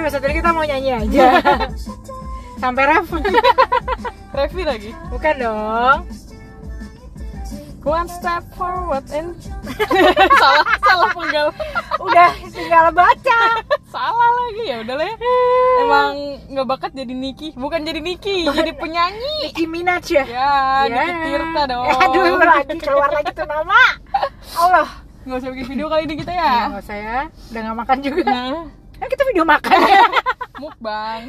Jadi episode ini kita mau nyanyi aja. Sampai ref. Revi lagi. Bukan dong. One step forward and salah salah penggal. Udah tinggal baca. salah lagi ya udah lah ya. Emang nggak bakat jadi Niki, bukan jadi Niki, jadi penyanyi. Nicki Minaj ya. Ya, Ya. Niki Tirta dong. Aduh, lagi keluar lagi tuh nama. Allah. Nggak usah bikin video kali ini kita Ya, ya. nggak usah ya. Udah nggak makan juga. Nah, Kan kita video makan ya. mukbang.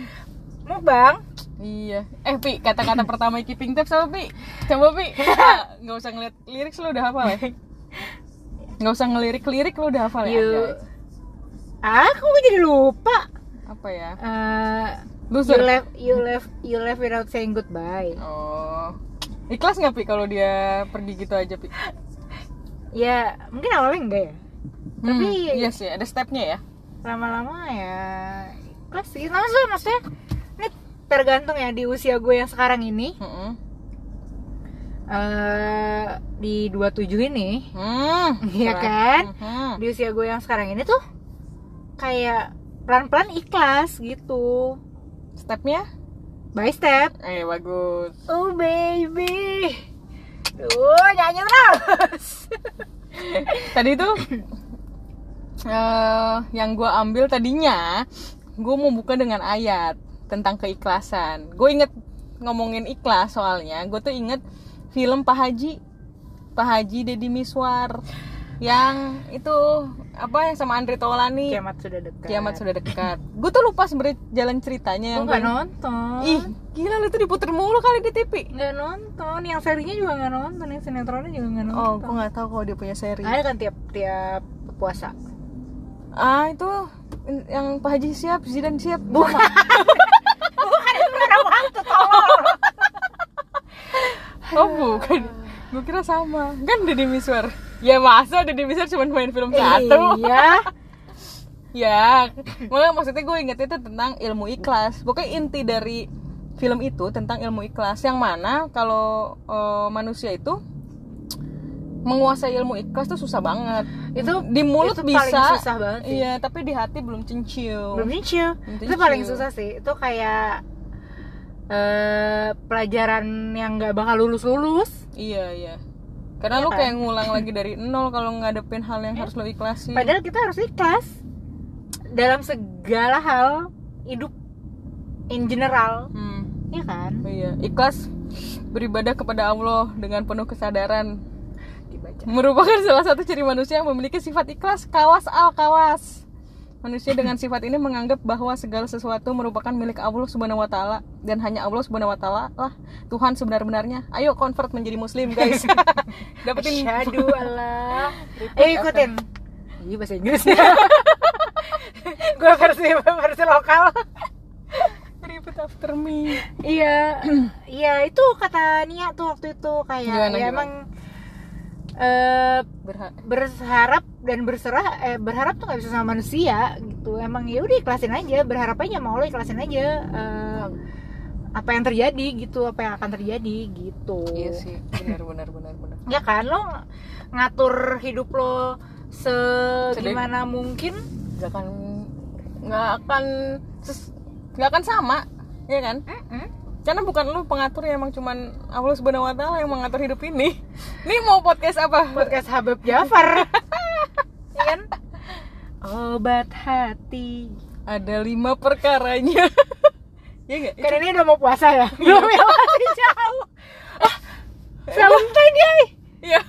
Mukbang. Iya. Eh, Pi, kata-kata pertama keeping tabs apa, Pi? Coba, Pi. Ah, Nggak usah ngeliat lirik lu udah hafal ya? Nggak usah ngelirik-lirik lu udah hafal ya? You. Ah, gue jadi lupa. Apa ya? Eh, you Loser. left, you left, you left without saying goodbye. Oh. Ikhlas nggak, Pi, kalau dia pergi gitu aja, Pi? Ya, mungkin awalnya enggak ya. Tapi Hmm, iya sih, ada stepnya ya. Lama-lama ya ikhlas sih. Nah, maksudnya, maksudnya ini tergantung ya di usia gue yang sekarang ini. Mm-mm. eh di 27 ini, Hmm. Iya keren. kan? Mhm. di usia gue yang sekarang ini tuh kayak pelan-pelan ikhlas gitu. Stepnya? By step. Eh, bagus. Oh baby. Tuh, nyanyi terus. Tadi tuh eh yang gue ambil tadinya gue mau buka dengan ayat tentang keikhlasan. Gue inget ngomongin ikhlas soalnya. Gue tuh inget film Pak Haji, Pak Haji Deddy Miswar yang itu apa yang sama Andre Taulani. Kiamat sudah dekat. Kiamat sudah dekat. Gue tuh lupa sebenarnya jalan ceritanya Gue yang gua- nonton. Ih, gila lu tuh diputer mulu kali di TV. nggak nonton. Yang serinya juga nggak nonton. Yang sinetronnya juga nggak nonton. Oh, gue nggak tahu kalau dia punya seri. Ada kan tiap tiap puasa. Ah, itu yang Pak Haji siap, Zidan siap. Bukan. Bukan itu beneran waktu tolong. Oh, bukan. Gue kira sama. Kan Deddy Miswar. Ya masa Deddy Miswar cuma main film satu? Iya. ya. Makanya maksudnya gue inget itu tentang ilmu ikhlas. Pokoknya inti dari film itu tentang ilmu ikhlas yang mana kalau eh, manusia itu menguasai ilmu ikhlas tuh susah banget. Itu Di mulut itu bisa. paling susah banget sih. Iya, tapi di hati belum cincil. Belum. Belum Itu paling susah sih. Itu kayak eh pelajaran yang nggak bakal lulus lulus. Iya, iya. Karena Iya lu kan? kayak ngulang lagi dari nol kalau ngadepin hal yang harus lo ikhlasin. Padahal kita harus ikhlas dalam segala hal hidup in general, Hmm. ya kan? Iya, ikhlas beribadah kepada Allah dengan penuh kesadaran. Merupakan salah satu ciri manusia yang memiliki sifat ikhlas kawas al kawas. Manusia dengan sifat ini menganggap bahwa segala sesuatu merupakan milik Allah Subhanahu wa taala dan hanya Allah Subhanahu wa taala lah Tuhan sebenar-benarnya. Ayo convert menjadi muslim, guys. Dapetin Asyhadu Allah. Repeat Eh ikutin. Ini bahasa Inggris. Gue versi versi lokal. repeat after me. Iya, iya itu kata Nia tuh waktu itu kayak Gimana, ya gimana? emang eh Berha- berharap dan berserah eh berharap tuh nggak bisa sama manusia gitu. Emang ya udah ikhlasin aja berharap aja mau lo ikhlasin aja eh, apa yang terjadi gitu apa yang akan terjadi gitu. Iya sih, benar benar benar benar. ya kan lo ng- ngatur hidup lo segimana mungkin. Gak akan nggak akan nggak akan sama, ya kan? Karena bukan lu pengatur ya emang cuman Allah Subhanahu wa taala yang mengatur hidup ini. Ini mau podcast apa? podcast Habib Jafar ya kan obat hati Ada lima perkaranya. ya enggak? karena ini udah mau puasa ya belum ya masih jauh ah, Valentine ya Iya.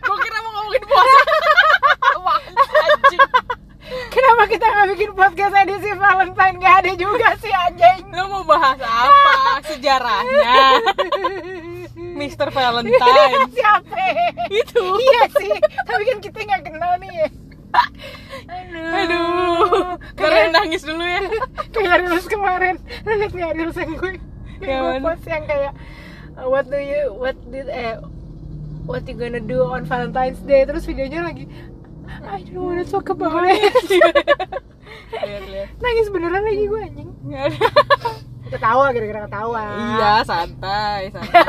Gua kira mau ngomongin puasa. Wah, anjing. Kenapa kita nggak bikin podcast edisi Valentine nggak ada juga sih anjing? Lu mau bahas apa? Sejarahnya. Mr. Valentine. Siapa? Itu. Iya sih, tapi kan kita nggak kenal nih. ya. Aduh, Aduh. Nangis dulu ya. kayak reels kemarin, lu liat nggak reels yang gue Yang gue post yang kayak uh, what do you what did eh what you gonna do on Valentine's Day terus videonya lagi I don't wanna talk about it. Lihat, lihat. nangis beneran lagi gue anjing. Ketawa kira-kira ketawa. Iya, santai, santai.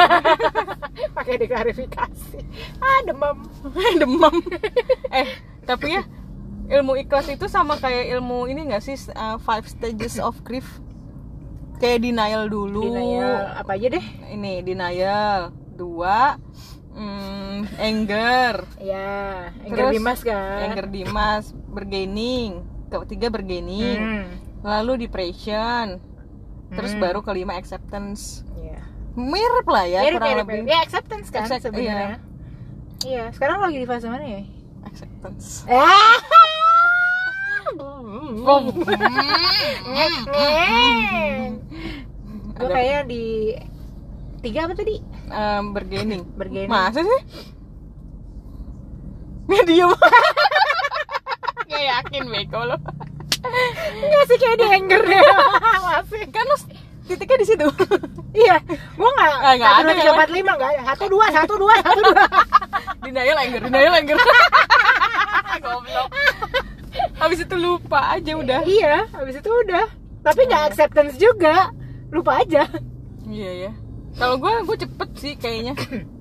pakai diklarifikasi. Ah demam. Demam. Eh tapi ya ilmu ikhlas itu sama kayak ilmu ini nggak sih uh, five stages of grief? Kayak denial dulu. Denial, apa aja deh? Ini denial. Dua mm, anger ya anger Terus, dimas kan? Anger dimas bergaining ketiga bergaining. Hmm, lalu depression terus Hmm. baru kelima acceptance. Iya. mirip lah ya Mirip, kurang mirip, lebih. mirip. ya acceptance kan Accept- sebenarnya. iya. sekarang lagi di fase mana ya? Acceptance. Ah! Gue kayaknya di tiga apa tadi? Em, bergaining Bergaining. masa sih? Nggak diem. Nggak yakin beko lo. Enggak sih kayak di anger deh masih. Kan lo titiknya di situ. Iya. Gua nggak Ah, nggak ada tiga ya? empat lima nggak. Ada satu dua satu dua satu dua. Denial anger denial anger. Goblok. Habis itu lupa aja udah. Iya habis itu udah. Tapi nggak acceptance juga. Lupa aja. Iya ya kalau gue gue cepet sih kayaknya.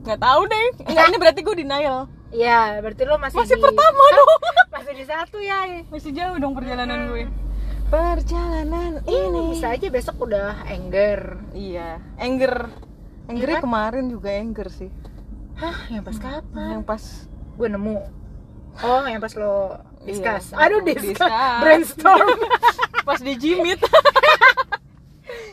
Nggak tahu deh. Enggak ini berarti gue denial. Iya berarti lo masih masih di- pertama dong. Masih di satu ya. Masih jauh dong perjalanan gue. Perjalanan ini ini. bisa aja besok udah anger. Iya. Anger. Angernya Iya kan? kemarin juga anger sih. Hah yang pas kapan? Yang pas. Gue nemu. Oh yang pas lo discuss. Iya. aduh discuss, Discuss. brainstorm. Pas di jimit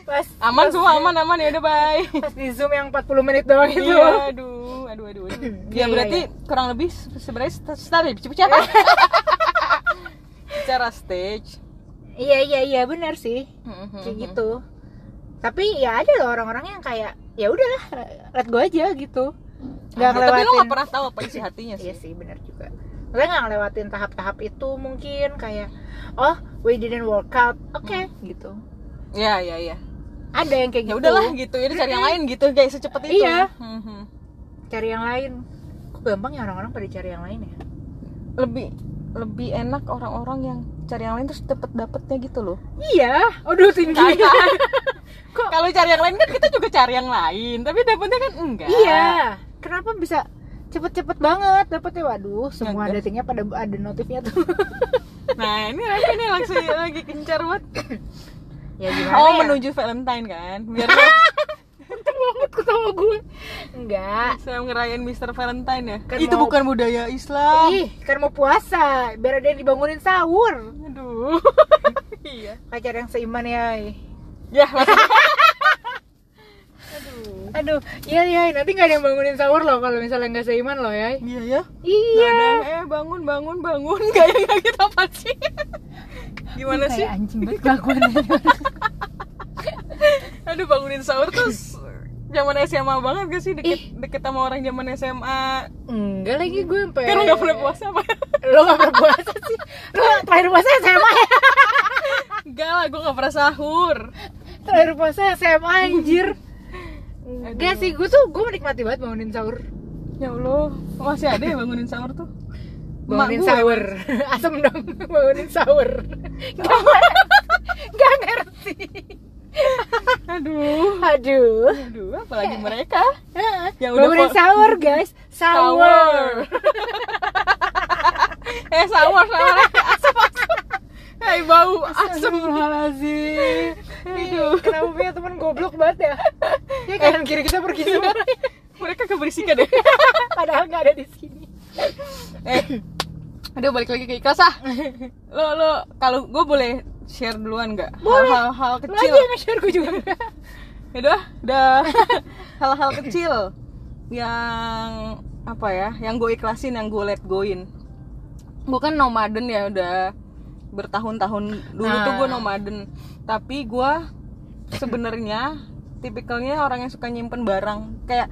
pas aman pas- semua aman aman ya udah bye. pas di zoom yang 40 menit doang itu. Iya aduh aduh aduh, aduh. Iya, ya iya, berarti kurang lebih se- sebenarnya start ya bicara bicara stage. Iya iya iya benar sih. Hmm, kayak gitu. Tapi ya ada loh orang-orang yang kayak ya udahlah let go aja gitu. Nggak Ada, tapi lo ngelewatin gak pernah tahu apa isi hatinya iya sih. sih benar juga. Maksudnya nggak ngelewatin tahap-tahap itu mungkin kayak oh we didn't work out. Oke gitu. Iya iya iya. Ada yang kayak Ya gitu udahlah gitu. Ya udah cari yang lain gitu guys secepat itu. Iya. Mhm. cari yang lain kok gampang ya orang-orang pada cari yang lain ya Lebih lebih enak orang-orang yang cari yang lain terus dapet dapetnya gitu loh. iya aduh tinggi kok Kalau cari yang lain kan kita juga cari yang lain, tapi dapetnya kan enggak. iya kenapa bisa cepet-cepet banget dapetnya waduh semua Ngegas. datingnya pada ada notifnya tuh Nah ini lagi nih langsung lagi kencar banget. ya gimana Oh ya? menuju Valentine kan, biar banget ketawa gue enggak bisa ngerayain Mr. Valentine ya. Kan itu mau- bukan budaya Islam. ih kan mau puasa biar ada yang dibangunin sahur Aduh. iya. pacar yang seiman ya Ya, langsung. aduh iya iya nanti nggak ada yang bangunin sahur loh kalau misalnya nggak seiman loh ya iya ya. iya eh bangun bangun bangun kayak nggak kita apa sih gimana sih? anjing banget kelakuan aduh bangunin sahur tuh zaman SMA banget gak sih? Deket Ih. deket sama orang zaman SMA enggak lagi gue sampai kan lu nggak pernah puasa apa lo nggak pernah puasa sih. Lo terakhir puasa SMA ya? Enggak lah gue nggak pernah sahur. Terakhir puasa SMA anjir. Enggak sih gue tuh gue menikmati banget bangunin sahur. Ya allah masih ada ya bangunin sahur tuh bangunin gue. sahur asem dong. Bangunin sahur nggak nggak ngerti. Aduh. Aduh. Aduh apalagi mereka. Yang udah bangunin sahur guys. Sahur eh sahur sahur asap Hai bau asem Astagfirullahaladzim. Aduh. Kenapa punya teman goblok banget ya? Ya kanan kiri kita pergi semua. Mereka keberisikan deh Padahal nggak ada di sini eh aduh balik lagi ke ikhlas ah. Lo lo kalau gue boleh share duluan nggak? Hal-hal aja kecil. yang nge-share gue juga ya udah udah. Hal-hal kecil yang apa ya yang gue ikhlasin yang gue let goin. Gue kan nomaden ya udah bertahun-tahun. Dulu tuh gue Nah. nomaden. Tapi gue sebenarnya tipikalnya orang yang suka nyimpen barang. Kayak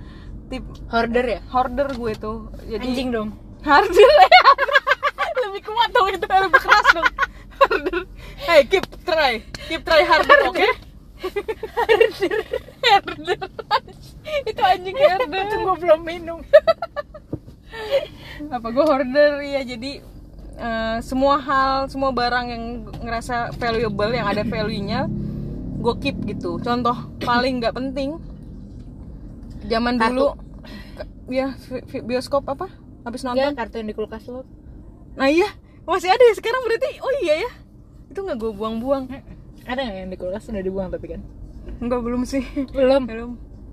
tip Hoarder ya? hoarder gue tuh jadi Anjing dong Harder ya. Lebih kuat dong itu lebih keras dong. Harder. Hey, keep try. Keep try harder, oke? Harder. itu anjing harder. Itu gue belum minum Apa gue hoarder ya jadi eh, semua hal, semua barang yang ngerasa valuable yang ada value-nya gue keep gitu. Contoh paling nggak penting zaman dulu ya bioskop apa? Habis nonton. Enggak, kartu yang di kulkas lo. Nah iya, masih ada ya sekarang berarti. Oh iya ya. Itu nggak gue buang-buang. Ada nggak yang di kulkas sudah dibuang tapi kan? Enggak belum sih. Belum. Belum.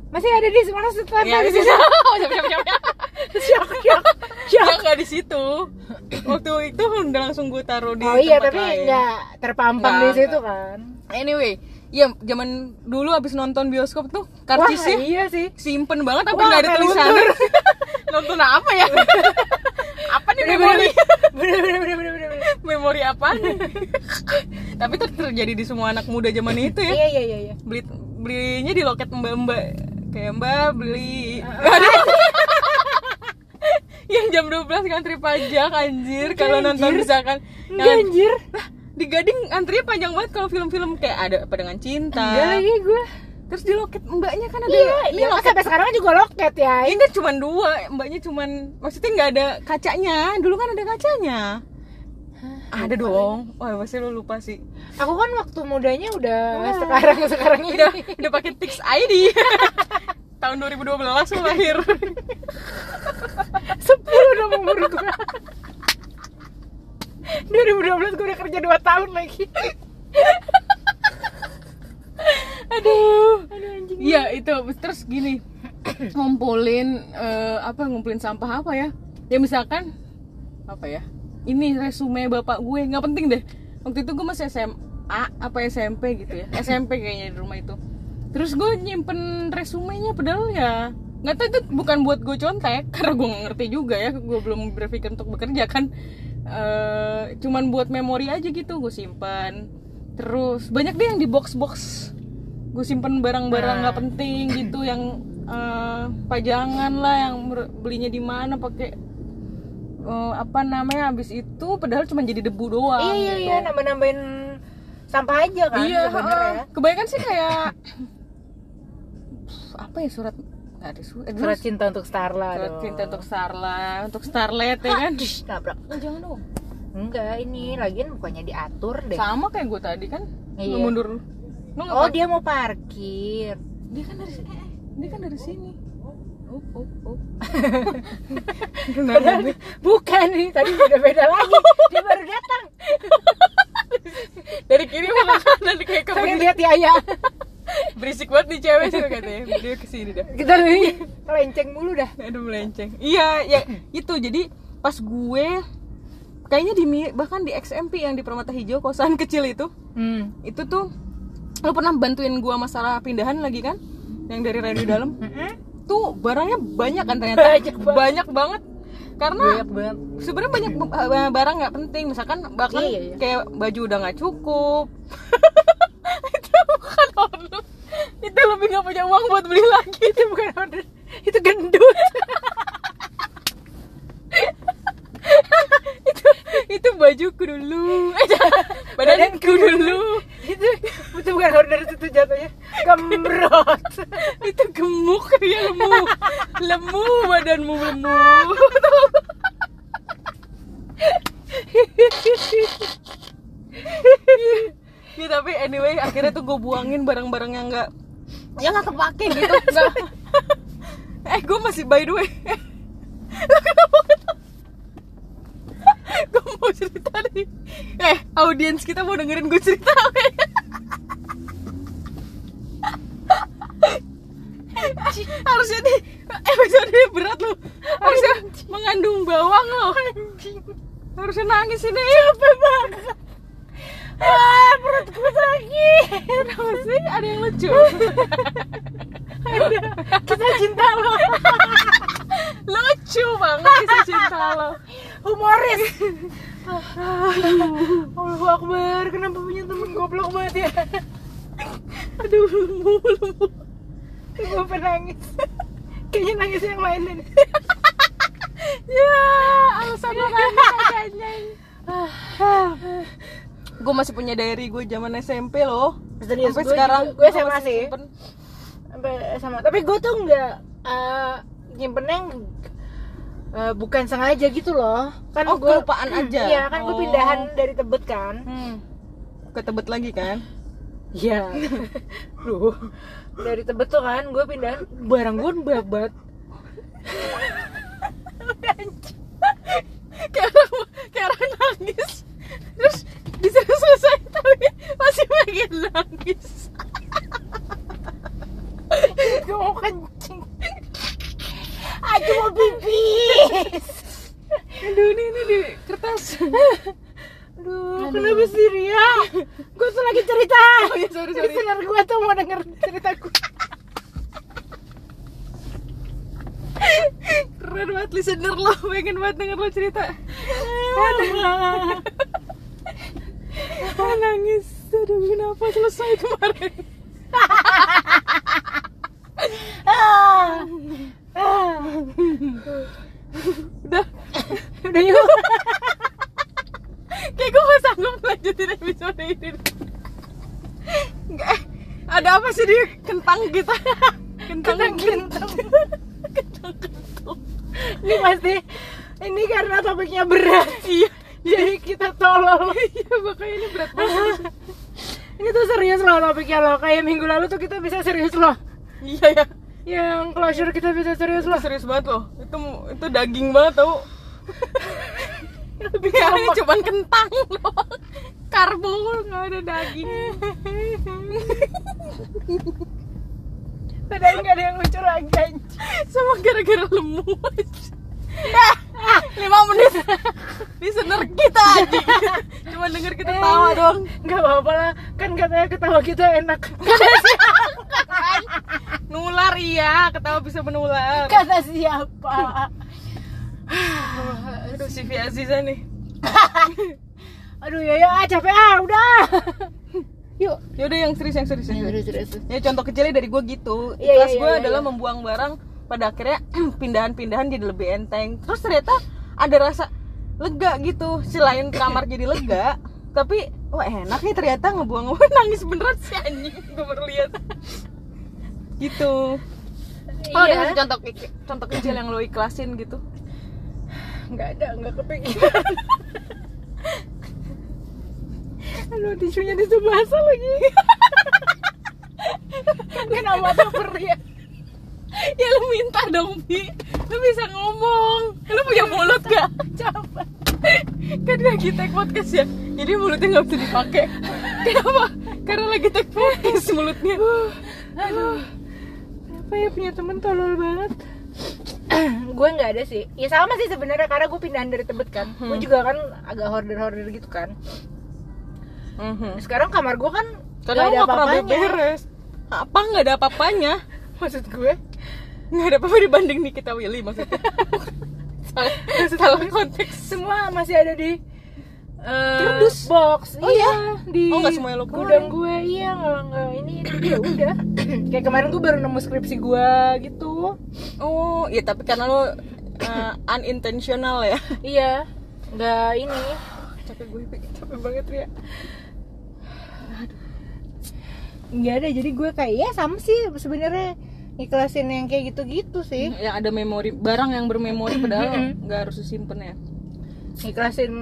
Masih ada di mana setelah ya di situ. siap siap siap siap. Siap nggak di situ. Waktu itu udah langsung gue taruh di oh iya tapi nggak terpampang di situ kan? Anyway ya zaman dulu abis nonton bioskop tuh wah karcisnya iya sih. simpen banget Wah, nggak ada tulisan? nonton apa ya? Apa nih memori? Bener bener bener bener memori apa tapi itu terjadi di semua anak muda zaman itu ya. Iya iya iya iya. Beli belinya di loket mbak mbak. Kayak mbak beli. Aduh. yang jam 12 ngantri pajak anjir. Kalau nonton misalkan. Yang anjir. Lah di gading antrinya panjang banget kalau film-film kayak ada apa dengan cinta. Enggak lagi gue terus di loket mbaknya kan ada iya ini iya kan loket. sampai sekarang juga loket ya. Ini cuma dua mbaknya cuman maksudnya nggak ada kacanya. Dulu kan ada kacanya. Ada dong. Wah pasti lo lupa sih. Aku kan waktu mudanya udah Wah. sekarang sekarang ini. Udah udah pakai Tix ID tahun 2012 lo lahir. Sepuluh dong umur gue 2012 gue udah kerja 2 tahun lagi. Aduh. Aduh anjing. Iya itu. Terus gini ngumpulin eh, apa ngumpulin sampah apa ya? Ya misalkan apa ya? Ini resume bapak gue. Nggak penting deh. Waktu itu gue masih SMA apa SMP gitu ya. SMP kayaknya di rumah itu. Terus gue nyimpen resumenya padahal ya nggak tahu itu bukan buat gue contek karena gue ngerti juga ya. Gue belum berpikir untuk bekerja kan Eh, cuman buat memori aja gitu gue simpan terus banyak deh yang di box box gue simpen barang-barang nggak penting gitu yang eh, pajangan lah yang belinya di mana pakai eh, apa namanya habis itu padahal cuma jadi debu doang iya iya gitu. iya nambah nambahin sampah aja kan iya sebenarnya heeh. kebanyakan sih kayak apa ya surat nggak ada surat, eh, cinta untuk Starla surat dong. cinta untuk Starla untuk Starlet ya kan? Dish, nabrak. Oh, jangan dong. Enggak ini lagian bukannya diatur deh. Sama kayak gue tadi kan? Iya. lu mundur. Lu oh dia mau parkir. Dia kan dari sini dia kan dari sini. Oh oh oh. Padahal bukan nih tadi udah beda lagi. Dia baru datang. Dari kiri mau ke kanan kayak kebun lihat Yaya berisik banget nih cewek sih katanya. Dia ke sini dah. Kita nih lenceng mulu dah. Aduh melenceng. Iya ya itu. Jadi pas gue kayaknya di Mi- bahkan di XMP yang di Permata Hijau kosan kecil itu hmm. itu tuh lo pernah bantuin gua masalah pindahan lagi kan? Yang dari radio dalam? Tuh barangnya banyak kan ternyata. Banyak banget. banyak banget. Karena banyak banget. sebenarnya banyak barang nggak penting. Misalkan bahkan Iya, iya. kayak baju udah nggak cukup itu lebih nggak punya uang buat beli lagi. Itu bukan order itu gendut. Itu itu bajuku dulu. Badanku dulu. itu itu bukan order itu jatuhnya gembrot. Itu gemuk. Dia lemu. Lemu badanmu lemu. Ya tapi anyway akhirnya tuh gue buangin barang-barang yang nggak yang nggak kepake gitu. Nggak. Eh gue masih by the way. Gue mau cerita nih. Eh audiens kita mau dengerin gue cerita harusnya di episode ini berat loh. Harusnya mengandung bawang loh. Harusnya nangis ini. Capek banget. Ah perutku sakit. Kenapa sih? Ada yang lucu kita cinta lo lucu banget kisah cinta lo humoris Allah Akbar kenapa punya temen goblok banget ya aduh lemu lemu gue pengen nangis kayaknya nangis yang lain deh ya alasan lo kayaknya gue masih punya diary gue zaman SMP loh Serius, sampai gue sekarang juga- gue SMA sih. simpen. sampai sama tapi gue tuh nggak uh, nyimpennya uh, bukan sengaja gitu loh kan Oh, gue kelupaan aja? iya kan gue Oh. pindahan dari tebet kan hmm. ke tebet lagi kan iya Duh. dari tebet tuh kan gue pindahan barang gue babat kayak orang kayak orang nangis terus disuruh selesai tapi masih pengen nangis. Gue mau kencing aduh mau pipis. Aduh ini ini di kertas. Aduh, kenapa sih Ria? Gue tuh lagi cerita. Oh ya sorry sorry. listener gue tuh mau denger cerita gue keren banget listener lo. Pengen banget denger lo cerita. Aduh. Nangis aduh kenapa selesai kemarin? Ah. Ah. udah. Udah yuk. Kayak gue gak sanggup lanjutin episode ini. Nggak, ada apa sih di kentang kita. Kentang Kentang-kentang. kentang kentang. Ini pasti ini karena topiknya berat. Iya. Jadi kita tolol. Iya makanya ini berat banget ini tuh serius loh topiknya loh. Kayak minggu lalu tuh kita bisa serius loh. Iya ya yang closure kita bisa serius itu loh. serius banget loh. Itu itu daging banget tau. Lebih ya, ini cuman kentang doang karbo nggak ada daging. Padahal nggak ada yang lucu lagi sama gara-gara lemu lima menit. Listener kita aja cuma denger kita tawa doang. nggak apa-apa lah. Kan katanya ketawa kita enak. Nular iya. Ketawa bisa menular. Kata siapa? Aduh si Aziza nih. Aduh ya ya ah, capek ah udah. Yuk. Yaudah yang serius yang serius, yang serius. serius ya contoh kecilnya dari gue gitu. Iya, ikhlas iya, gue iya, adalah iya. membuang barang pada akhirnya pindahan-pindahan jadi lebih enteng. Terus ternyata ada rasa lega gitu selain kamar jadi lega tapi wah enak nih ternyata ngebuang gue nangis beneran sih anjing gue baru lihat. Gitu. Oh ada iya. sih contoh contoh kecil yang lo ikhlasin gitu? Nggak ada nggak kepikiran. Aduh tisunya tisu basah lagi. Kenapa tuh ya ya lu minta dong Bi lu bisa ngomong. Lu punya mulut gak capek. Kan lagi take podcast ya. Jadi mulutnya nggak bisa dipakai. Kenapa? Karena lagi take podcast mulutnya. Aduh. Apa ya punya temen tolol banget? Gue nggak ada sih. Ya sama sih sebenarnya karena gue pindahan dari tebet kan. Gue Hmm. juga kan agak hoarder hoarder gitu kan. Mhm. sekarang kamar gue kan karena lu ada apa-apanya. beres. Apa nggak ada apa-apanya? Maksud gue nggak ada apa-apa dibanding Nikita Willy maksudnya. Salah, salah konteks. Semua masih ada di Kardus? box. Oh, iya? Di Oh, nggak semuanya lo gudang keluarin. gue. Iya nggak nggak. Ini ya udah. Kayak kemarin gue baru nemu skripsi gue gitu. Oh ya tapi karena lo uh, unintentional ya. Iya. Nggak ini. Capek gue capek banget ya nggak ada jadi gue kayak ya sama sih sebenarnya ikhlasin yang kayak gitu-gitu sih. Yang ada memori barang yang bermemori padahal nggak harus disimpan ya. Ikhlasin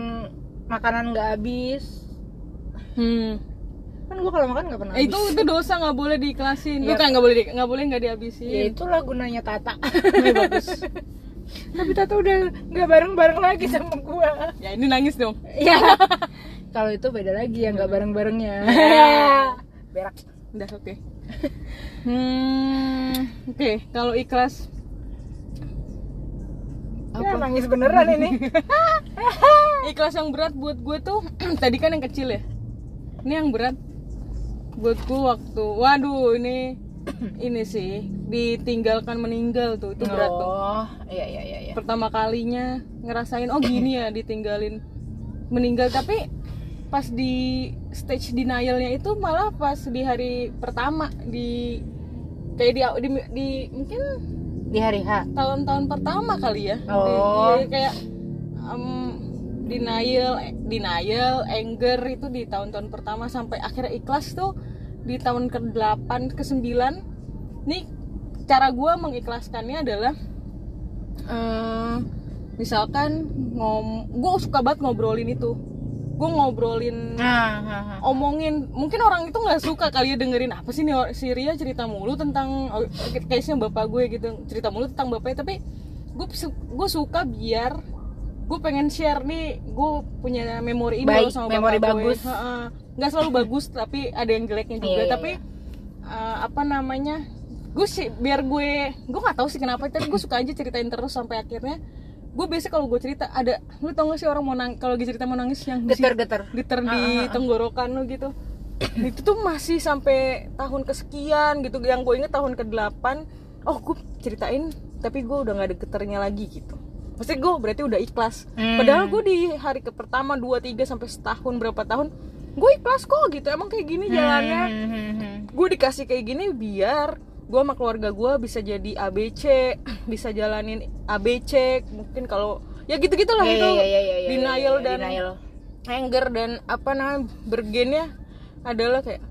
makanan nggak habis. Hmm. kan gue kalau makan nggak pernah Eh, habis. itu itu dosa nggak boleh diiklasin Iya. bukan nggak boleh nggak boleh nggak dihabisin. Ya itulah gunanya Tata. Iya, bagus. Tapi Tata udah nggak bareng-bareng lagi sama gue ya ini nangis dong. Ya kalau itu beda lagi ya nggak bareng-barengnya. Berak. Udah oke hmm oke kalau ikhlas. Ya, nangis beneran ini. Ikhlas yang berat buat gue tuh tadi kan yang kecil ya. Ini yang berat buat gue waktu waduh ini ini sih ditinggalkan meninggal tuh itu berat tuh. Oh iya iya iya iya. Pertama kalinya ngerasain oh gini ya ditinggalin meninggal. Tapi pas di stage denialnya itu malah pas di hari pertama di kayak di, di, di mungkin di hari H. tahun-tahun pertama kali ya. Oh. Di- kayak em, denial denial anger itu di tahun-tahun pertama sampai akhirnya ikhlas tuh di tahun ke-8 ke-9 nih cara gue mengikhlaskannya adalah eh, misalkan ngom gue suka banget ngobrolin itu gue ngobrolin nah, nah, nah. omongin mungkin orang itu nggak suka kali ya dengerin apa sih nih si Ria cerita mulu tentang oh, case nya bapak gue gitu cerita mulu tentang bapaknya tapi gue gue suka biar gue pengen share nih gue punya memori ini Baik, sama memori bapak gue. bagus. Nggak selalu bagus tapi ada yang jeleknya juga Iya, iya, tapi eh, apa namanya gue sih biar gue gue nggak tahu sih kenapa tapi gue suka aja ceritain terus sampai akhirnya gue biasa kalau gue cerita ada lu tau gak sih orang mau nang kalau lagi cerita mau nangis yang Geter-geter. getar Ah, di ah, ah. tenggorokan lu gitu itu tuh masih sampai tahun kesekian gitu yang gue inget tahun ke-8 oh gue ceritain tapi gue udah nggak ada getarnya lagi gitu Maksudnya gue berarti udah ikhlas Hmm. Padahal gue di hari ke pertama 2, 3 sampai setahun berapa tahun Gue ikhlas kok gitu Emang kayak gini jalannya Hmm, hmm, hmm. Gue dikasih kayak gini biar gue sama keluarga gue bisa jadi ABC Bisa jalanin ABC Mungkin kalau Ya gitu-gitu lah Iya, itu. iya, iya, iya, iya, Denial dan denial. anger dan apa namanya bergennya adalah kayak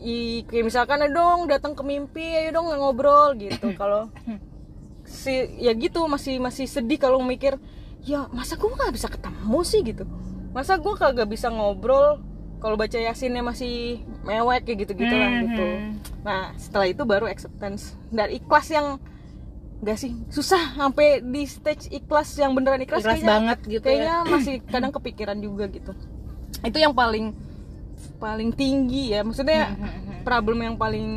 i kayak misalkan "Ayo dong datang ke mimpi ayo dong ngobrol gitu. Kalau si ya gitu masih masih sedih kalau mikir ya masa gue nggak bisa ketemu sih? gitu. Masa gue kagak bisa ngobrol kalau baca yasinnya masih mewek kayak gitu gitu lah gitu. Mhm. nah setelah itu baru acceptance. Dan ikhlas yang Gak sih susah sampai di stage ikhlas yang beneran ikhlas, Ikhlas kayaknya- banget gitu ya. kayaknya masih kadang kepikiran juga gitu. Itu yang paling paling tinggi ya. Maksudnya Hmm, problem yang paling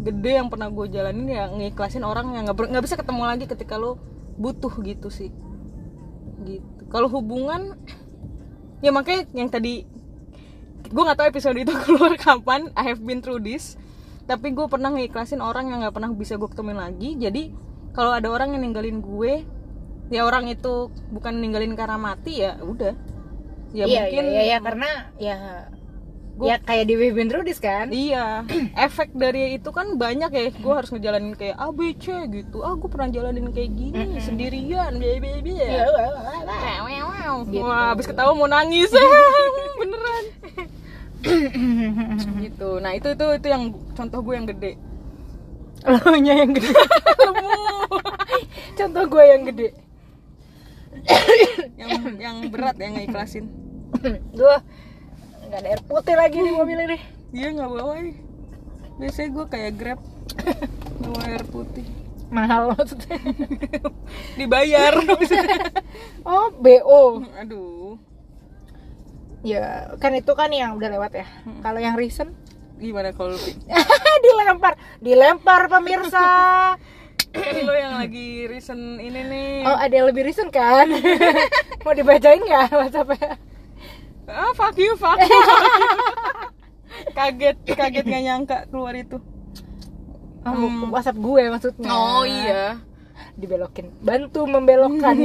gede yang pernah gue jalanin ya ngiklasin orang yang nggak bisa ketemu lagi ketika lo butuh gitu sih. Gitu. Kalau hubungan ya makanya yang tadi gue nggak tahu episode itu keluar kapan I have been through this tapi gue pernah ngiklasin orang yang nggak pernah bisa gue ketemuin lagi jadi kalau ada orang yang ninggalin gue ya orang itu bukan ninggalin karena mati ya udah ya iya, mungkin iya, iya, karena ya Gua- ya kayak di Through This kan Iya, efek dari itu kan banyak ya. Gue harus ngejalanin kayak A, B, C gitu. Ah, gue pernah jalanin kayak gini sendirian, baby, baby. Iya, Ya. wah. Wow, wow. Gitu. Wah, abis ketawa mau nangis. gitu. Nah itu itu itu yang contoh gue yang gede. Lo nya yang gede contoh gue yang gede yang yang berat ya ngikhlasin. gue nggak ada air putih lagi di mobil ini Dia nggak bawa ya. Biasanya gue kayak grab bawa air putih. mahal maksudnya Dibayar. oh bo Aduh. Ya kan itu kan yang udah lewat ya. Kalau yang recent? Gimana kalau dilempar. Dilempar pemirsa. Kan lo yang lagi recent ini nih. Oh ada yang lebih recent kan? Mau dibacain nggak whatsappnya? Ah fuck you fuck you. Kaget kaget nggak nyangka keluar itu. Oh, Hmm. whatsapp gue maksudnya. Oh iya. Dibelokin. Bantu membelokkan.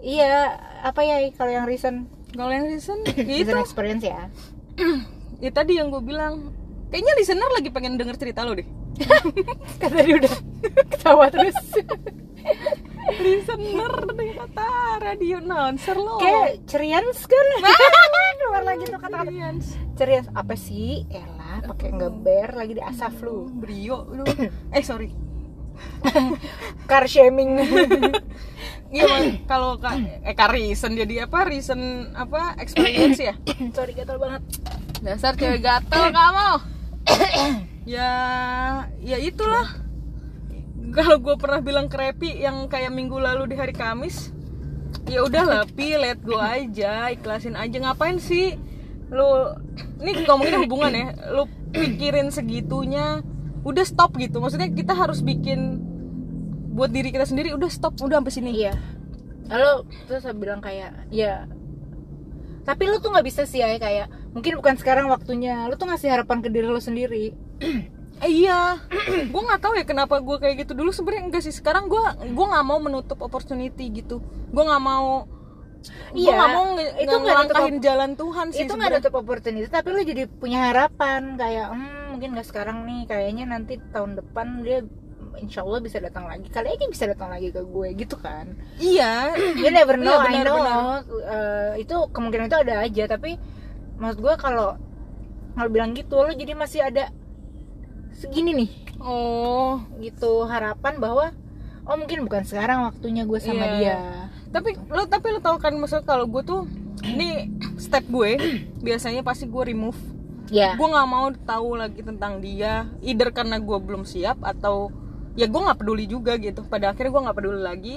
Iya apa ya kalau yang recent kalau yang recent ya itu. experience ya. Ya tadi yang gue bilang. Kayaknya listener lagi pengen denger cerita lo deh. Kan tadi udah ketawa terus. Listener ternyata radio announcer lo. Kayak cerians kan? Keluar lagi tuh kata-kata. Cerians. cerians apa sih? Ella pakai ngeber lagi di asaf lu. Brio lu. Eh sorry. Car shaming iya Man. kalau ka, eh ka reason jadi apa? Reason apa? Experience ya? Sorry gatel banget. Dasar cewek gatel kamu. Ya ya itulah. Kalau gue pernah bilang ke Repi yang kayak minggu lalu di hari Kamis ya udahlah pi let go aja ikhlasin aja. Ngapain sih? Lu ini ngomongin hubungan ya. Lu pikirin segitunya udah stop gitu. Maksudnya kita harus bikin buat diri kita sendiri udah stop udah sampai sini. Iya. Lalu terus saya bilang kayak ya tapi lu tuh nggak bisa sih ya kayak mungkin bukan sekarang waktunya. Lu tuh ngasih harapan ke diri lu sendiri. Eh, iya, gue nggak tahu ya kenapa gue kayak gitu. Dulu sebenarnya enggak sih. Sekarang gue gue nggak mau menutup opportunity gitu, gue nggak mau, gue Iya, nggak mau nge- itu nggak ngelangkahin jalan Tuhan sih. itu nggak nutup opportunity tapi lu jadi punya harapan. Kayak hmm, mungkin nggak sekarang nih. Kayaknya nanti tahun depan dia insya Allah bisa datang lagi. Kali aja bisa datang lagi ke gue gitu kan? Iya, you never know Iya, I benar, know. Uh, itu kemungkinan itu ada aja tapi maksud gue kalau kalau bilang gitu lo jadi masih ada segini nih. Oh, gitu harapan bahwa oh mungkin bukan sekarang waktunya gue sama Iya. dia. Tapi lo tapi lo tau kan maksudnya kalau gue tuh ini step gue biasanya pasti gue remove, ya gue nggak mau tahu lagi tentang dia, either karena gue belum siap atau ya gue nggak peduli juga gitu. Pada akhirnya gue nggak peduli lagi.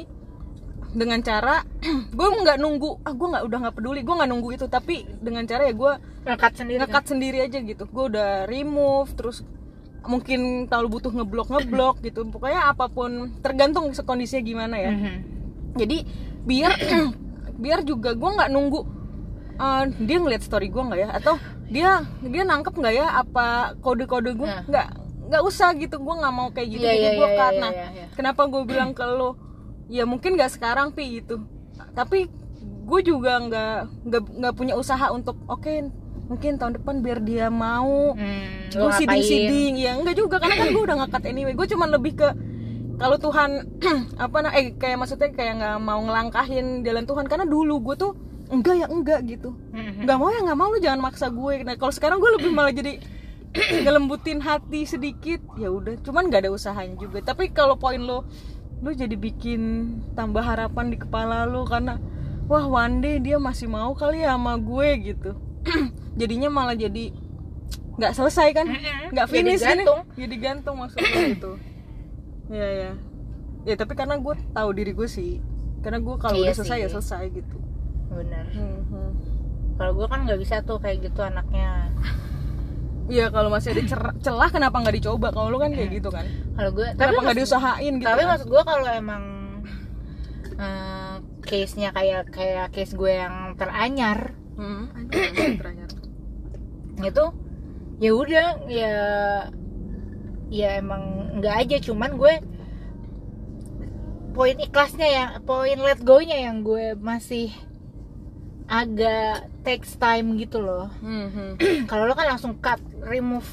dengan cara gue nggak nunggu ah gue nggak udah nggak peduli gue nggak nunggu itu tapi dengan cara ya gue ngekat sendiri kan? ngekat sendiri aja gitu gue udah remove terus mungkin kalau butuh ngeblok ngeblok gitu pokoknya apa pun tergantung kondisinya gimana ya Mhm. jadi biar biar juga gue nggak nunggu uh, dia ngeliat story gue nggak ya atau dia dia nangkep nggak ya apa kode-kode gue Nah. Nggak usah gitu gue nggak mau kayak gitu Iya, jadi iya, gue cut iya, nah iya, iya. kenapa gue bilang ke lo ya mungkin nggak sekarang pi gitu. Tapi gue juga nggak nggak nggak punya usaha untuk oke mungkin tahun depan biar dia mau Hmm, gue siding siding ya enggak juga karena kan gue udah ngakat anyway. Gue cuman lebih ke kalau Tuhan apa nah eh kayak maksudnya kayak nggak mau ngelangkahin jalan Tuhan. Karena dulu gue tuh enggak ya enggak gitu. Mhm. nggak mau ya nggak mau lu jangan maksa gue nah kalau sekarang gue lebih malah jadi ngelembutin hati sedikit ya udah. Cuman nggak ada usahanya juga. Tapi kalau poin lo lu jadi bikin tambah harapan di kepala lo karena wah one day dia masih mau kali ya sama gue gitu. Jadinya malah jadi nggak selesai kan? Nggak Jadi finish gini. gantung. jadi gantung maksudnya gitu. Ya ya ya tapi karena gue tahu diri gue sih. Karena gue kalau Iya udah selesai sih. ya selesai gitu. Bener Hmm, hmm. kalau gue kan nggak bisa tuh kayak gitu anaknya Iya kalau masih ada cer- celah kenapa nggak dicoba? Kalau lu kan kayak gitu kan. kalau gue tapi Kenapa nggak diusahain gitu? tapi kan? maksud gue kalau emang eh, case nya kayak kayak case gue yang teranyar Hmm, teranyar. itu ya udah ya ya emang nggak aja cuman gue poin ikhlasnya ya poin let go nya yang gue masih agak takes time gitu loh Hmm, hmm. kalau lo kan langsung cut remove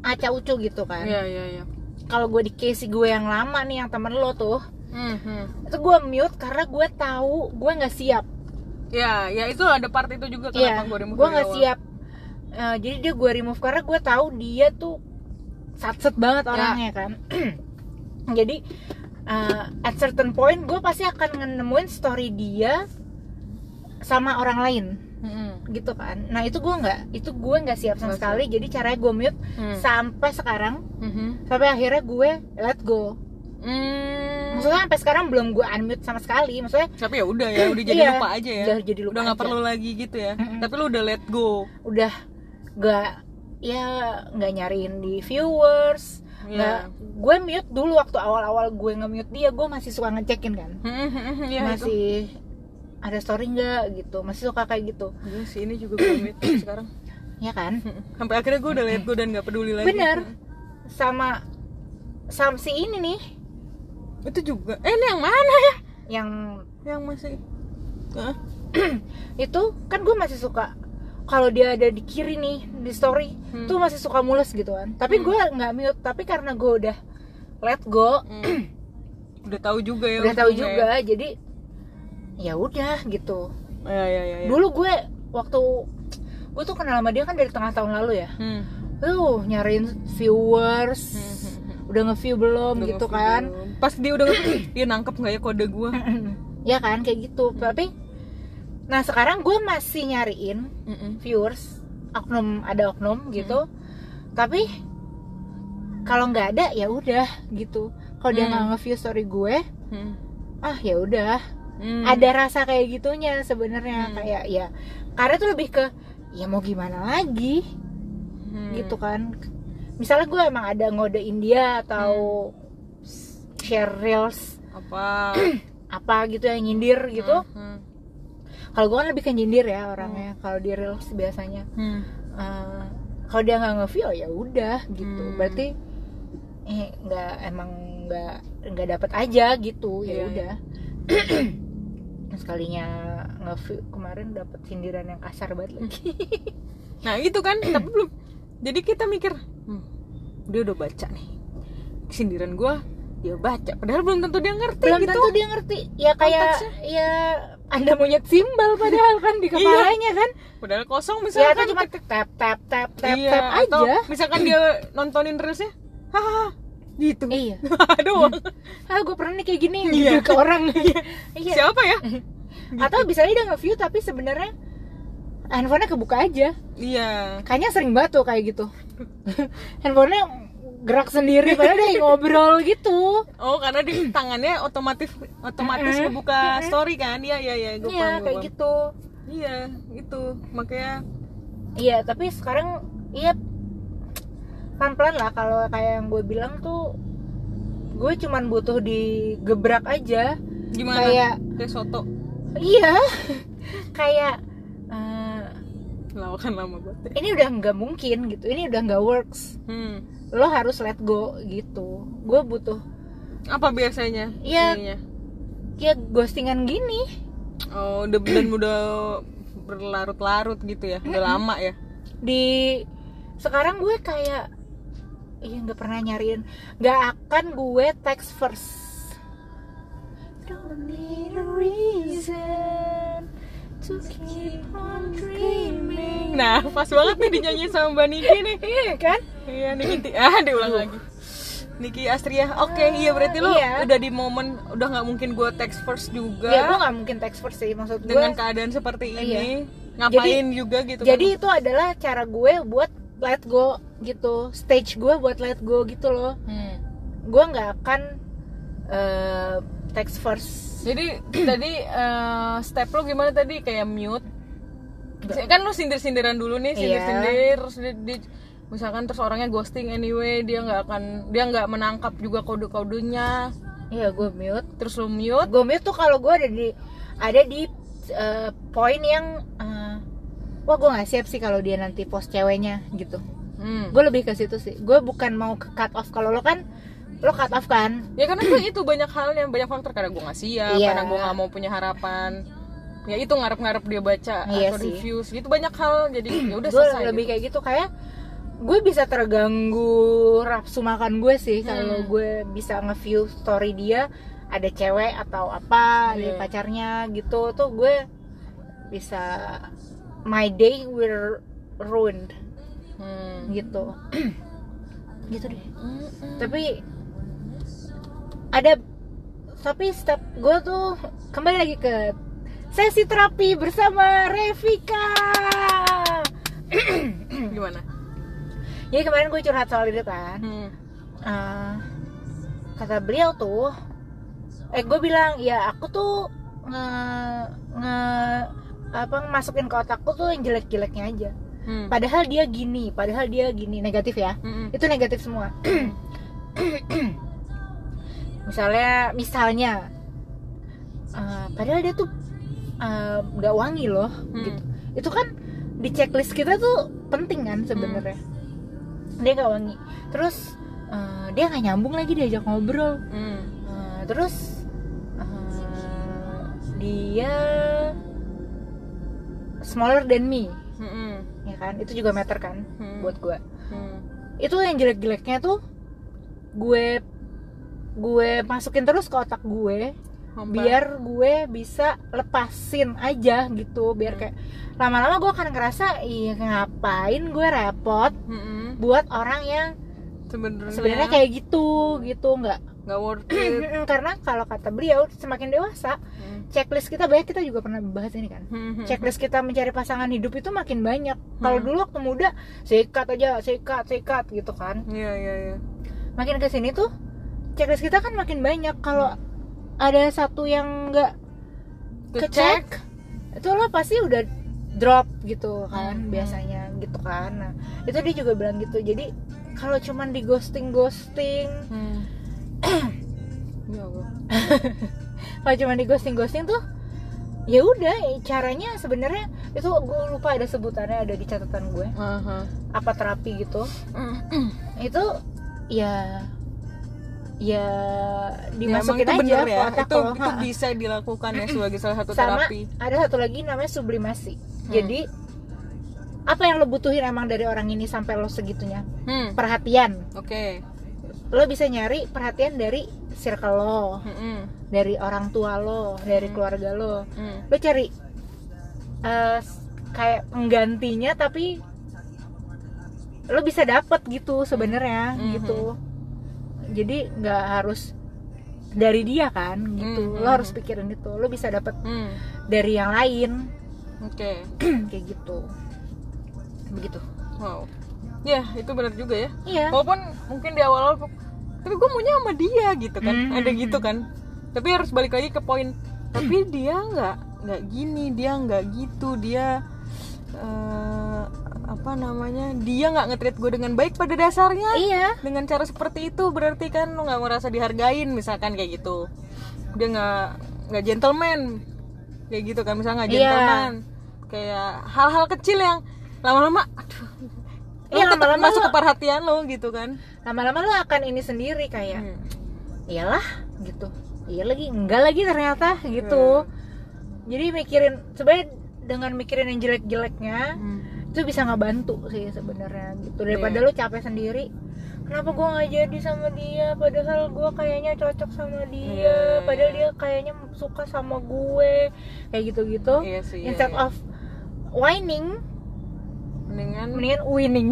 aca ucu gitu kan Iya iya iya. kalau gue di case gue yang lama nih yang temen lo tuh Hmm, hmm. itu gue mute karena gue tahu gue nggak siap Ya, ya itu ada part itu juga Iya, kenapa gue remove gue nggak siap Eh, jadi dia gue remove karena gue tahu dia tuh satset banget Ya. orangnya kan jadi eh, at certain point gue pasti akan nemuin story dia sama orang lain Hmm, gitu kan nah itu gue nggak itu gue nggak siap sama Nggak sekali jadi caranya gue mute hmm. sampai sekarang Hmm, hmm. sampai akhirnya gue let go Hmm. maksudnya sampai sekarang belum gue unmute sama sekali maksudnya Tapi ya udah ya, udah jadi Iya, lupa aja ya. udah jadi lupa Udah nggak perlu lagi gitu ya. Mm-mm. Tapi lu udah let go. udah gak ya nggak nyariin di viewers nggak Iya. gue mute dulu waktu awal-awal gue nge-mute dia gue masih suka ngecekin kan Hmm, hmm, hmm, Iya itu. Ada story nggak gitu masih suka kayak gitu Iya sih ini juga gue sekarang. ya kan. Sampai akhirnya gue udah let go dan nggak peduli lagi. bener sama sama si ini nih Itu juga. Eh ini yang mana ya? yang Yang masih. Hah? itu kan gue masih suka kalau dia ada di kiri nih di story Hmm. tuh masih suka mules gitu kan tapi Hmm. gue nggak mute tapi karena gue udah let go Hmm. udah tahu juga ya udah tahu ujungnya juga jadi ya udah gitu. Ya. ya ya ya, dulu gue waktu gue tuh kenal sama dia kan dari tengah tahun lalu ya. Hmm. tuh nyariin viewers. Hmm, hmm, hmm. udah nge-view belum Udah gitu nge-view kan. belum. pas dia udah nge- dia nangkep nggak ya kode gue ya kan kayak gitu. Tapi nah sekarang gue masih nyariin viewers oknum ada oknum gitu. Tapi kalau nggak ada ya udah gitu. Kalau dia Hmm. nggak nge-view story gue ah ya udah Hmm. ada rasa kayak gitunya sebenarnya Hmm. kayak ya karena tuh lebih ke ya mau gimana lagi Hmm. gitu kan misalnya gue emang ada ngode India atau share reels apa apa gitu yang nyindir gitu Hmm. kalau gue kan lebih ke nyindir ya orangnya kalau di reels biasanya Hmm. Eh, kalau dia nggak nge-view ya udah gitu Hmm. berarti eh nggak emang nggak nggak dapat aja gitu Iya, ya udah sekalinya nge-view kemarin dapat sindiran yang kasar banget lagi. Nah itu kan tapi belum. Jadi kita mikir hmm, dia udah baca nih. Sindiran gue dia baca. Padahal belum tentu dia ngerti belum gitu. tentu dia ngerti. Ya kayak Konteksnya. ya anda monyet simbal padahal kan di kepalanya kan. Padahal kosong ya misalkan. itu cuma tap tap tap tap tap iya, tap aja misalkan dia nontonin reelsnya hahaha gitu. Iya. Doang. Ah gue pernah nih kayak gini Iya. gitu ke orang. Iya. Siapa ya? Atau bisa dia nge-view tapi sebenarnya handphonenya kebuka aja. Iya. Kayaknya sering banget tuh kayak gitu. Handphonenya gerak sendiri padahal dia ngobrol gitu. Oh, karena di tangannya otomatis otomatis ngebuka story kan? Iya, iya, iya, gue iya paham, kayak gitu. Iya, itu. Makanya iya tapi sekarang iya pelan-pelan lah kalau kayak yang gue bilang tuh gue cuman butuh digebrak aja gimana? kayak Kayak soto. iya kayak eh, Lawakan lama banget. ini udah nggak mungkin gitu ini udah nggak works Hmm. lo harus let go gitu gue butuh Apa biasanya? Iya. ininya? ya ghostingan gini Oh, udah dan udah berlarut-larut gitu ya. Udah lama ya. di sekarang gue kayak iya nggak pernah nyariin nggak akan gue text first Don't need a reason to keep on dreaming Nah, pas banget nih dinyanyiin sama Mbak Niki nih. iya kan Iya, Niki. Ah, diulang lagi. Niki Astria. Oke, iya berarti lu Iya. udah di momen udah nggak mungkin gue text first juga. ya gue nggak mungkin text first sih maksud gue dengan keadaan seperti ini Iya. ngapain juga gitu jadi kan. itu adalah cara gue buat let go gitu stage gue buat let go gitu loh. Hmm. gue nggak akan eh, text first jadi tadi eh, step lo gimana tadi? Kayak mute. Kan lu sindir-sindiran dulu nih Iya. sindir-sindir terus di, di- misalkan terus orangnya ghosting anyway dia nggak akan dia nggak menangkap juga kode-kodenya. Iya gue mute. Terus lu mute. Gue mute tuh kalau gue ada di ada di eh, poin yang eh, wah gue nggak siap sih kalau dia nanti post ceweknya gitu hmm. gue lebih ke situ sih gue bukan mau ke cut off kalau lo kan lo cut off kan ya karena itu, itu banyak halnya banyak faktor karena gue nggak siap Iya. karena gue nggak mau punya harapan ya itu ngarep-ngarep dia baca Iya atau sih. reviews gitu banyak hal jadi ya udah gue selesai lebih gitu. kayak gitu kayak gue bisa terganggu nafsu makan gue sih kalau Hmm. gue bisa nge-view story dia ada cewek atau apa dari Iya. pacarnya gitu tuh gue bisa my day will ruined Hmm. gitu gitu deh Mm-mm. tapi ada tapi step gue tuh kembali lagi ke sesi terapi bersama Revika gimana jadi kemarin gue curhat soal itu kan Hmm. Eh, kata beliau tuh eh gue bilang ya aku tuh nge, nge apa masukin ke otakku tuh yang jelek-jeleknya aja. Hmm. padahal dia gini padahal dia gini. Negatif ya? Mm-mm. itu negatif semua. Misalnya misalnya eh, padahal dia tuh eh, nggak wangi loh Hmm. gitu. Itu kan di checklist kita tuh penting kan sebenarnya. Dia nggak wangi. Terus eh, dia nggak nyambung lagi diajak ngobrol. Hmm. Eh, terus eh, dia smaller than me Mm-mm. ya kan itu juga meter kan Hmm. buat gue Hmm. itu yang jelek-jeleknya tuh gue gue masukin terus ke otak gue biar gue bisa lepasin aja gitu biar Hmm. kayak lama-lama gue akan ngerasa iya ngapain gue repot Mm-mm. buat orang yang sebenarnya sebenarnya kayak gitu gitu nggak nggak worth it karena kalau kata beliau semakin dewasa Hmm. Checklist kita banyak kita juga pernah bahas ini kan Hmm. checklist kita mencari pasangan hidup itu makin banyak kalau Hmm. dulu waktu muda sikat aja sikat sikat gitu kan Iya iya iya. makin ke sini tuh checklist kita kan makin banyak kalau ada satu yang nggak kecek itu lo pasti udah drop gitu kan Hmm. biasanya gitu kan nah itu dia juga bilang gitu jadi kalau cuman di ghosting ghosting Hmm. ya. kalau cuman di ghosting ghosting tuh ya udah caranya sebenarnya itu gue lupa ada sebutannya ada di catatan gue Aha. apa terapi gitu Hmm. itu ya ya Ya, dimasukin itu aja bener ya. otak Itu itu bisa dilakukan ya sebagai salah satu sama terapi. ada satu lagi namanya sublimasi Hmm. jadi apa yang lo butuhin emang dari orang ini sampai lo segitunya Hmm. perhatian Oke. lo bisa nyari perhatian dari circle lo Hmm. Dari orang tua lo dari Hmm. keluarga lo Hmm. lo cari eh, kayak penggantinya tapi lo bisa dapet gitu sebenarnya Mhm. gitu jadi nggak harus dari dia kan gitu Mhm. lo harus pikirin itu lo bisa dapet Hmm. dari yang lain Oke. kayak gitu begitu Wow. ya itu benar juga ya iya walaupun mungkin di awal-awal tapi gue maunya sama dia gitu kan Hmm. ada gitu kan tapi harus balik lagi ke poin tapi dia nggak nggak gini dia nggak gitu dia eh, apa namanya dia nggak nge-treat gue dengan baik pada dasarnya. Iya. Dengan cara seperti itu berarti kan lo nggak merasa dihargain misalkan kayak gitu. Dia nggak nggak gentleman kayak gitu kan misalnya nggak Iya. gentleman. Kayak hal-hal kecil yang lama-lama aduh. Iya, lama-lama masuk lo- ke perhatian lo gitu kan. Lama-lama lo akan ini sendiri kayak Hmm. iyalah gitu iya lagi enggak lagi ternyata gitu jadi mikirin sebenarnya dengan mikirin yang jelek-jeleknya Hmm. itu bisa ngebantu sih sebenarnya gitu daripada Iya. lu capek sendiri kenapa gua nggak jadi sama dia padahal gua kayaknya cocok sama dia Iya, padahal iya. dia kayaknya suka sama gue kayak gitu-gitu Iya sih, iya, instead iya. of whining mendingan mendingan winning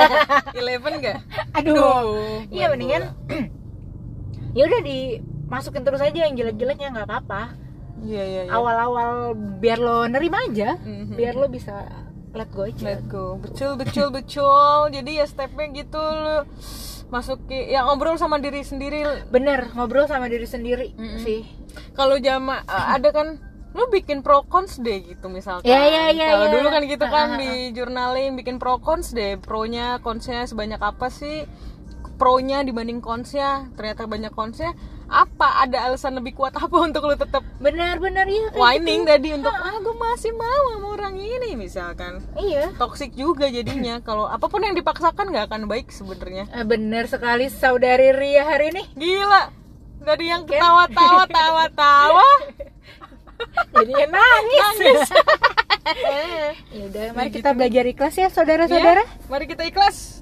eleven gak? aduh iya mendingan ya udah dimasukin terus aja yang jelek-jeleknya nggak apa-apa. Iya iya iya. Awal-awal biar lo nerima aja Mhm. biar lo bisa let go aja. Let go. Betul betul betul jadi ya stepnya gitu lu masuk ke ya ngobrol sama diri sendiri. Bener ngobrol sama diri sendiri Mm-mm. sih. Kalau jama eh, ada kan lu bikin pro cons deh gitu misalkan. Ya, ya, ya, kalau ya. dulu kan gitu kan Ah, ah, di journaling bikin pro cons deh. Pronya consnya sebanyak apa sih? Pronya dibanding consnya. Ternyata banyak consnya apa ada alasan lebih kuat apa untuk lu tetap benar-benar iya kayak whining gitu. tadi untuk ah gue masih mau sama orang ini misalkan. Iya. Toxic juga jadinya. Kalau apa pun yang dipaksakan nggak akan baik sebenarnya. Eh, bener sekali saudari Ria hari ini. Gila. Dari yang ketawa-tawa tawa-tawa jadinya nangis, nangis. Ya udah mari kita belajar ikhlas ya saudara-saudara. Ya, mari kita ikhlas